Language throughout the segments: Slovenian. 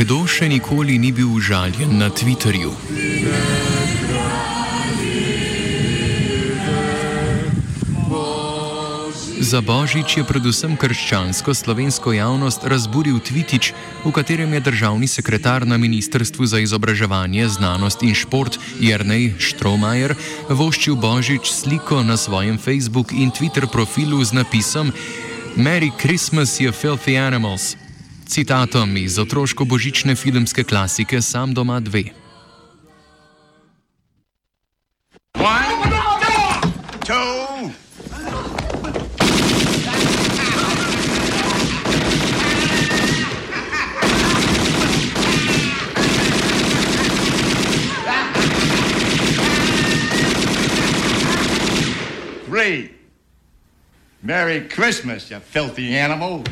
Kdo še nikoli ni bil užaljen na Twitterju? Za Božič je predvsem krščansko-slovensko javnost razburil tvitič, v katerem je državni sekretar na Ministrstvu za izobraževanje, znanost in šport Jrnej Štromajer voščil Božič sliko na svojem Facebook in Twitter profilu z napisom Merry Christmas, you filthy animals. Citatom iz otroško-božične filmske klasike Sam doma dve. Three. Merry Christmas, you filthy animal.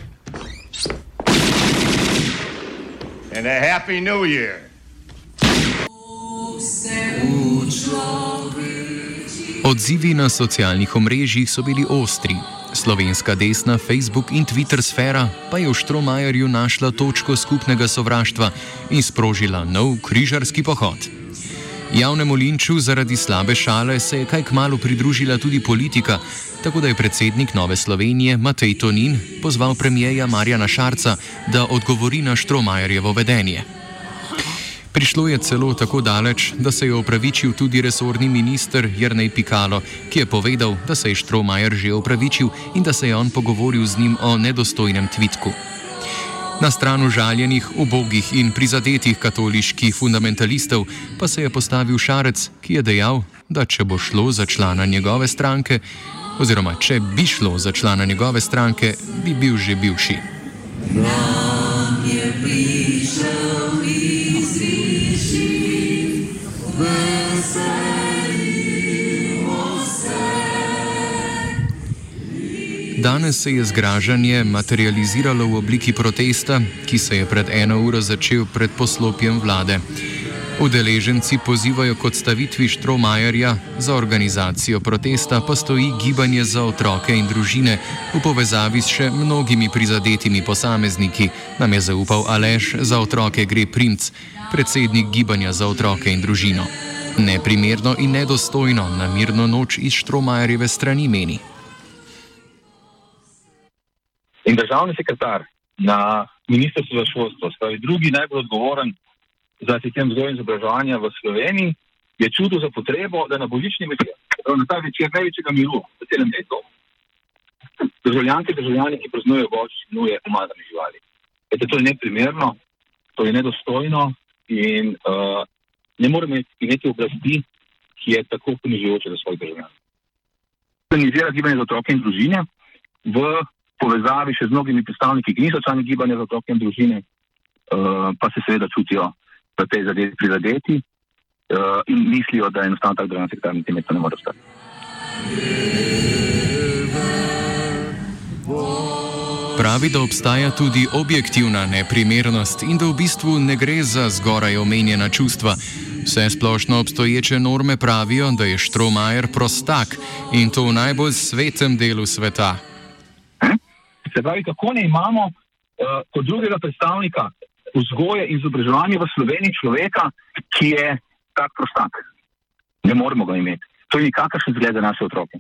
And a Happy New Year. Odzivi na socialnih omrežjih so bili ostri. Slovenska desna, Facebook in Twitter sfera pa je v Štromajerju našla točko skupnega sovraštva in sprožila nov križarski pohod. Javnemu linču zaradi slabe šale se je kaj kmalo pridružila tudi politika, tako da je predsednik Nove Slovenije Matej Tonin pozval premijeja Marjana Šarca, da odgovori na Štromajerjevo vedenje. Prišlo je celo tako daleč, da se je opravičil tudi resorni minister Jrnej Pikalo, ki je povedal, da se je Štromajer že opravičil in da se je on pogovoril z njim o nedostojnem tvitku. Na stran užaljenih, ubogih in prizadetih katoliških fundamentalistov pa se je postavil Šarec, ki je dejal, da če bo šlo za člana njegove stranke, oziroma če bi šlo za člana njegove stranke, bi bil že bivši. Nam je prišel Danes se je zgražanje materializiralo v obliki protesta, ki se je pred eno uro začel pred poslopjem vlade. Udeleženci pozivajo k odstavitvi Štromajerja, za organizacijo protesta pa stoji gibanje za otroke in družine v povezavi s še mnogimi prizadetimi posamezniki, nam je zaupal Aleš za otroke gre Primc, predsednik gibanja za otroke in družino. Neprimerno in nedostojno na mirno noč iz Štromajerjeve strani meni. In državni sekretar na ministrstvu za šolstvo, stavi drugi najbolj odgovoren za sistem vzgoja in izobraževanja v Sloveniji, je čutil za potrebo, da na božični večer, na ta večer največjega miru v celem letu, državljanke in državljani, ki praznujejo božič, nuje umazane živali. Ete, to je neprimerno, to je nedostojno in uh, ne moremo imeti oblasti, ki je tako ponižujoča za svoje državljane. Organizira gibanje za otroke in družine v povezavi še z mnogimi predstavniki, ki niso člani gibanja za otroke in družine, uh, pa se seveda čutijo v tej zadevi prizadeti uh, in mislijo, da enostavno tako državni sekretar niti ne more ostati. Pravi, da obstaja tudi objektivna neprimernost in da v bistvu ne gre za zgoraj omenjena čustva. Vse splošno obstoječe norme pravijo, da je Štromajer prostak in to v najbolj svetem delu sveta. Se pravi, kako ne imamo uh, kot drugega predstavnika vzgoje in izobraževanja v Sloveniji človeka, ki je tak prostak. Ne moremo ga imeti. To je nikakršen zgled za naše otroke.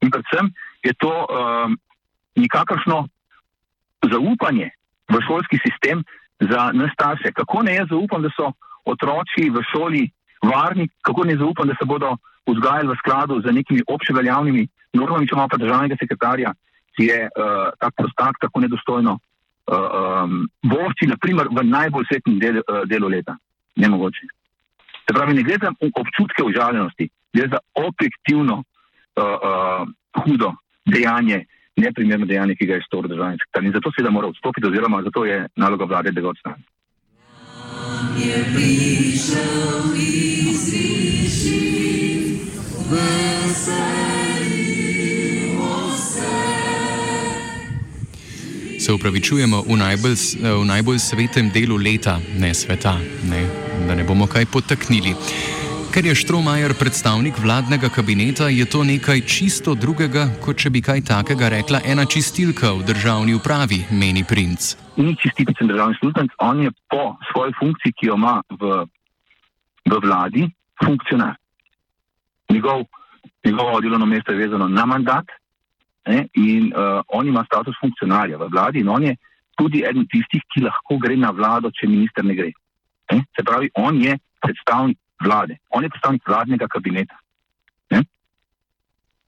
In predvsem je to um, nikakršno zaupanje v šolski sistem za nas starše. Kako ne jaz zaupam, da so otroci v šoli varni, kako ne zaupam, da se bodo vzgajali v skladu z nekimi obševeljavnimi normami, če imamo pa državnega sekretarja, je uh, tako prostak, tako nedostojno uh, um, vošči, naprimer, v najbolj svetnem del, uh, delu leta. Nemogoče. Se pravi, ne gre za občutke užaljenosti, gre za objektivno uh, uh, hudo dejanje neprimerno dejanje, ki ga je storil državni sekretar. In zato seveda mora odstopiti, oziroma zato je naloga vlade, da ga odstrani. Se upravičujemo v najbolj, v najbolj svetem delu leta, ne sveta, ne, da ne bomo kaj potaknili. Ker je Štromajer predstavnik vladnega kabineta, je to nekaj čisto drugega, kot če bi kaj takega rekla ena čistilka v državni upravi, meni princ. Ni čistilcem državni službenc, on je po svoji funkciji, ki jo ima v, v vladi, funkcionar. Njegov, njegovo delovno mesto je vezano na mandat ne, in uh, on ima status funkcionarja v vladi in on je tudi eden tistih, ki lahko gre na vlado, če minister ne gre. Ne. Se pravi, on je predstavnik vlade. On je predstavnik vladnega kabineta. Ne?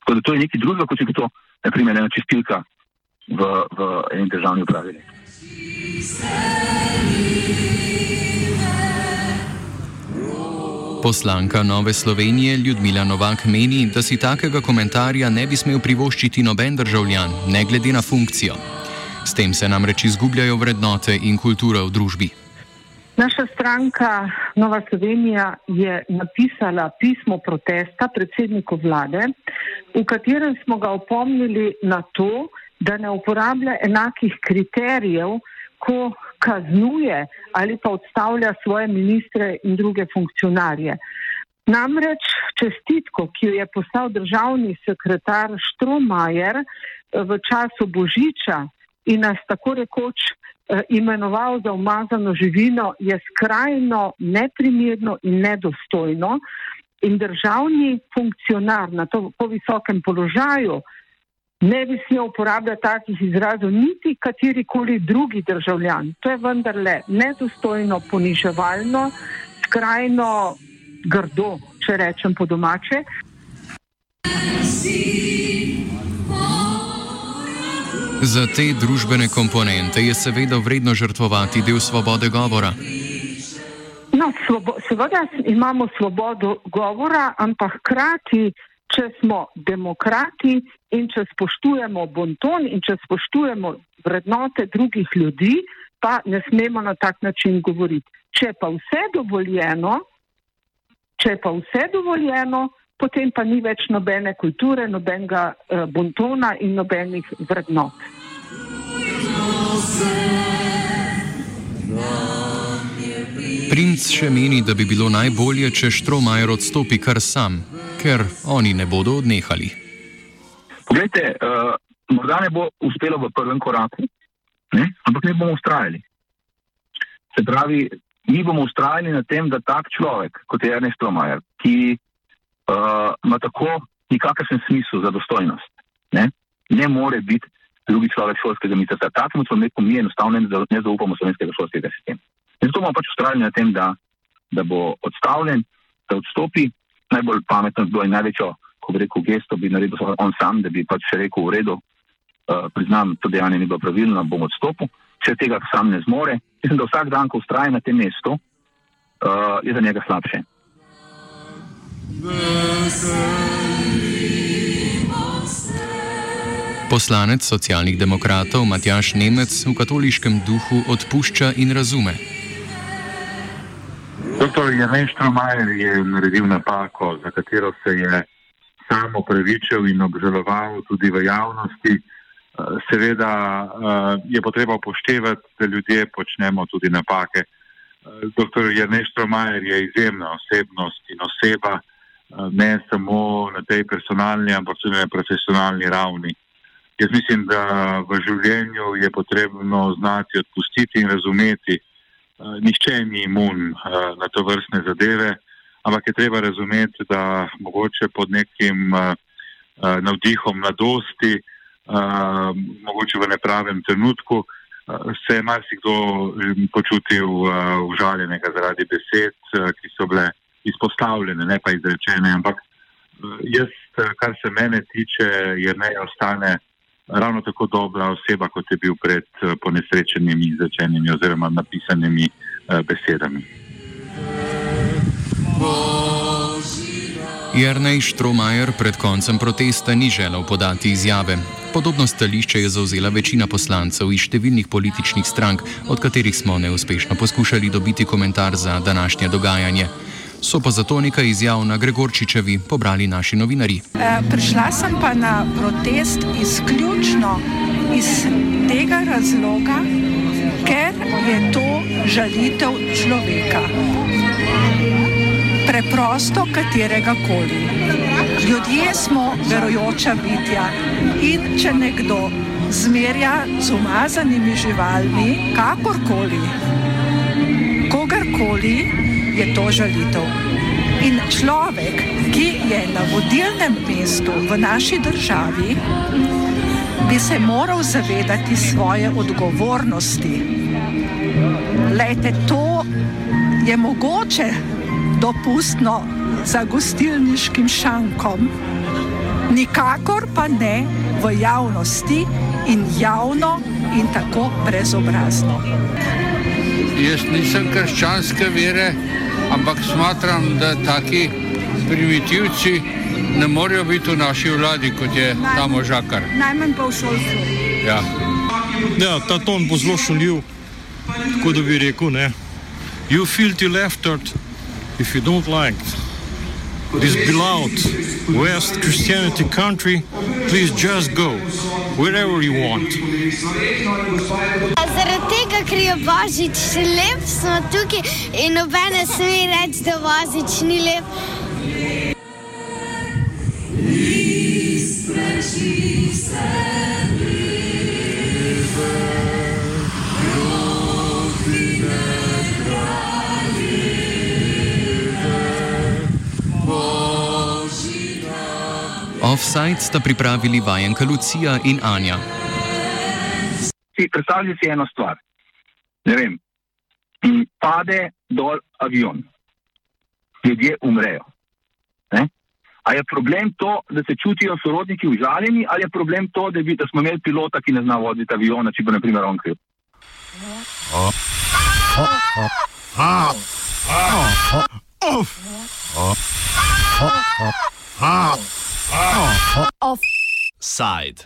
Tako da to je nekaj drugega, kot če bi to, na primer, ena čistilka v, v eni državni upravi. Poslanka Nove Slovenije Ljudmila Novak meni, da si takega komentarja ne bi smel privoščiti noben državljan, ne glede na funkcijo. S tem se namreč izgubljajo vrednote in kultura v družbi. Naša stranka Nova Slovenija je napisala pismo protesta predsedniku vlade, v katerem smo ga opomnili na to, da ne uporablja enakih kriterijev, ko kaznuje ali pa odstavlja svoje ministre in druge funkcionarje. Namreč čestitko, ki jo je poslal državni sekretar Štromajer v času Božiča in nas tako rekoč Eh, imenoval za umazano živino, je skrajno neprimerno in nedostojno. In državni funkcionar na to po visokem položaju ne bi smel uporabljati takih izrazov, niti katerikoli drugi državljan. To je vendarle nedostojno, poniževalno, skrajno grdo, če rečem po domače. Za te družbene komponente je seveda vredno žrtvovati del svobode govora. No, svobo, seveda imamo svobodo govora, ampak hkrati, če smo demokrati in če spoštujemo bonton in če spoštujemo vrednote drugih ljudi, pa ne smemo na tak način govoriti. Če pa vse dovoljeno, če pa vse dovoljeno, potem pa ni več nobene kulture, nobenega uh, bontona in nobenih vrednot. Princ še meni, da bi bilo najbolje, če Štromajer odstopi kar sam, ker oni ne bodo odnehali. Poglejte, uh, morda ne bo uspelo v prvem koraku, ne? ampak mi bomo ustrajali. Se pravi, mi bomo ustrajali na tem, da tak človek, kot je Ernest Štromajer, ki uh, ima tako nikakršen smisel za dostojnost. Ne, ne more biti drugi človek šolskega ministrstva. Takemu človeku mi enostavno ne zaupamo slovenskega šolskega sistema. In zato bomo pač ustrajali na tem, da, da bo odstavljen, da odstopi. Najbolj pametno bi bilo in največjo, ko bi rekel, gesto bi naredil on sam, da bi pač rekel v redu, uh, priznam, to dejanje ni bilo pravilno, bom odstopil. Če tega sam ne zmore, mislim, da vsak dan, ko ustraja na tem mestu, uh, je za njega slabše. Poslanec socialnih demokratov Matjaš Nemec v katoliškem duhu odpušča in razume. Doktor Janeš Tromajer je naredil napako, za katero se je sam opravičil in obžaloval tudi v javnosti. Seveda je potreba upoštevati, da ljudje počnemo tudi napake. Doktor Janeš Tromajer je izjemna osebnost in oseba ne samo na tej personalni, ampak tudi na profesionalni ravni. Jaz mislim, da v življenju je potrebno znati odpustiti in razumeti. Nihče ni imun na to vrstne zadeve, ampak je treba razumeti, da mogoče pod nekim navdihom mladosti, mogoče v nepravem trenutku, se je marsikdo počutil užaljenega zaradi besed, ki so bile izpostavljene, ne pa izrečene. Ampak eh, jaz, eh, kar se mene tiče, je ne ostane ravno tako dobra oseba, kot je bil pred eh, ponesrečenimi izrečenimi oziroma napisanimi besedami. Jrnej Štromajer pred koncem protesta ni želel podati izjave. Podobno stališče je zauzela večina poslancev iz številnih političnih strank, od katerih smo neuspešno poskušali dobiti komentar za današnje dogajanje. So pa zato nekaj izjav na Gregorčičevi pobrali naši novinari. E, prišla sem pa na protest izključno iz tega razloga, ker je to žalitev človeka. Preprosto katerega koli. Ljudje smo verojoča bitja in če nekdo zmerja z umazanimi živalmi, kakorkoli, kogarkoli, je to žalitev. In človek, ki je na vodilnem mestu v naši državi, bi se moral zavedati svoje odgovornosti. Lejte, to je mogoče dopustno za gostilniškim šankom, nikakor pa ne v javnosti in javno in tako brezobrazno. Jaz nisem krščanske vere, ampak smatram, da taki primitivci ne morejo biti v naši vladi, kot je ta možakar. Najmanj pa v šolstvu. Ja. Ja, ta ton bo zelo šaljiv, tako da bi rekel, ne. You feel the laughter if you don't like this beloved West Christianity country, please just go wherever you want. Zaradi tega, ker je Božič lep, smo tukaj in nobene sme reči, da Božič ni lep. Offside sta pripravili vajenka Lucija in Anja. Si predstavljaj si eno stvar. Ne vem, pade dol avion, ljudje umrejo. Ne? A je problem to, da se čutijo sorodniki užaljeni, ali je problem to, da, bi, da smo imeli pilota, ki ne zna voditi aviona, če bo na primer on kriv? Off. side.